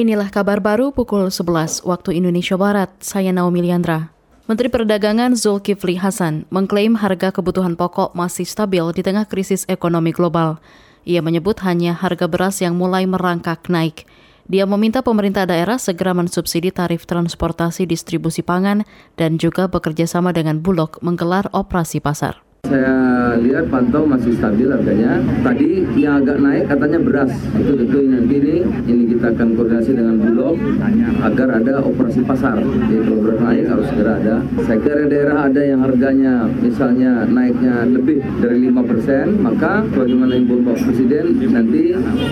Inilah kabar baru pukul 11 waktu Indonesia Barat. Saya Naomi Liandra. Menteri Perdagangan Zulkifli Hasan mengklaim harga kebutuhan pokok masih stabil di tengah krisis ekonomi global. Ia menyebut hanya harga beras yang mulai merangkak naik. Dia meminta pemerintah daerah segera mensubsidi tarif transportasi distribusi pangan dan juga bekerja sama dengan Bulog menggelar operasi pasar. Saya lihat pantau masih stabil harganya. Tadi yang agak naik katanya beras. Itu tentu nanti ini ini kita akan koordinasi dengan Bulog agar ada operasi pasar. Jadi kalau beras naik harus segera ada. Saya kira daerah ada yang harganya misalnya naiknya lebih dari 5%, maka bagaimana ibu Bapak Presiden nanti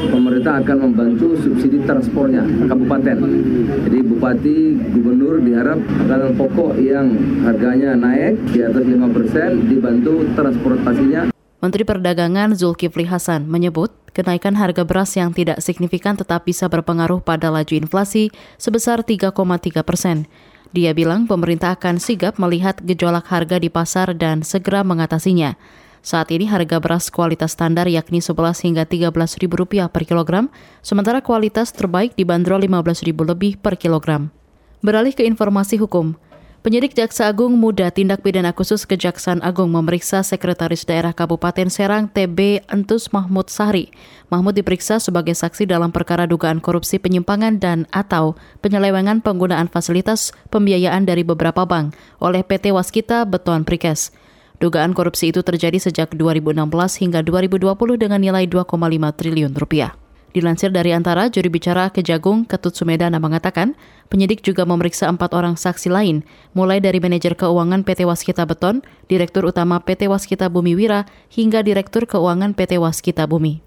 pemerintah akan membantu subsidi transportnya kabupaten. Jadi bupati, gubernur diharap makanan pokok yang harganya naik di atas 5% dibantu transportasinya. Menteri Perdagangan Zulkifli Hasan menyebut kenaikan harga beras yang tidak signifikan tetap bisa berpengaruh pada laju inflasi sebesar 3,3 persen. Dia bilang pemerintah akan sigap melihat gejolak harga di pasar dan segera mengatasinya. Saat ini harga beras kualitas standar yakni 11 hingga 13 ribu rupiah per kilogram, sementara kualitas terbaik dibanderol 15 ribu lebih per kilogram. Beralih ke informasi hukum, Penyidik Jaksa Agung Muda Tindak Pidana Khusus Kejaksaan Agung memeriksa Sekretaris Daerah Kabupaten Serang TB Entus Mahmud Sahri. Mahmud diperiksa sebagai saksi dalam perkara dugaan korupsi penyimpangan dan atau penyelewengan penggunaan fasilitas pembiayaan dari beberapa bank oleh PT Waskita Beton Prikes. Dugaan korupsi itu terjadi sejak 2016 hingga 2020 dengan nilai 2,5 triliun rupiah. Dilansir dari antara juri bicara Kejagung Ketut Sumedana mengatakan, penyidik juga memeriksa empat orang saksi lain, mulai dari manajer keuangan PT Waskita Beton, Direktur Utama PT Waskita Bumi Wira, hingga Direktur Keuangan PT Waskita Bumi.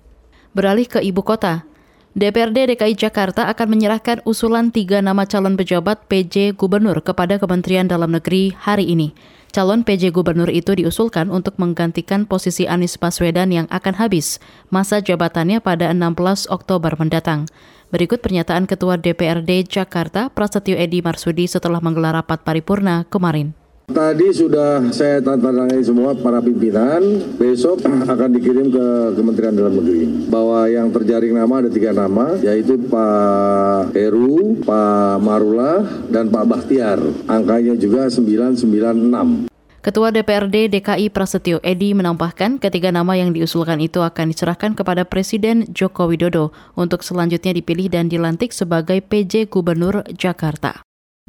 Beralih ke ibu kota, DPRD DKI Jakarta akan menyerahkan usulan tiga nama calon pejabat PJ Gubernur kepada Kementerian Dalam Negeri hari ini. Calon PJ Gubernur itu diusulkan untuk menggantikan posisi Anies Baswedan yang akan habis masa jabatannya pada 16 Oktober mendatang. Berikut pernyataan Ketua DPRD Jakarta Prasetyo Edi Marsudi setelah menggelar rapat paripurna kemarin. Tadi sudah saya tantangani semua para pimpinan, besok akan dikirim ke Kementerian Dalam Negeri. Bahwa yang terjaring nama ada tiga nama, yaitu Pak Heru, Pak Marula, dan Pak Bahtiar. Angkanya juga 996. Ketua DPRD DKI Prasetyo Edi menambahkan ketiga nama yang diusulkan itu akan diserahkan kepada Presiden Joko Widodo untuk selanjutnya dipilih dan dilantik sebagai PJ Gubernur Jakarta.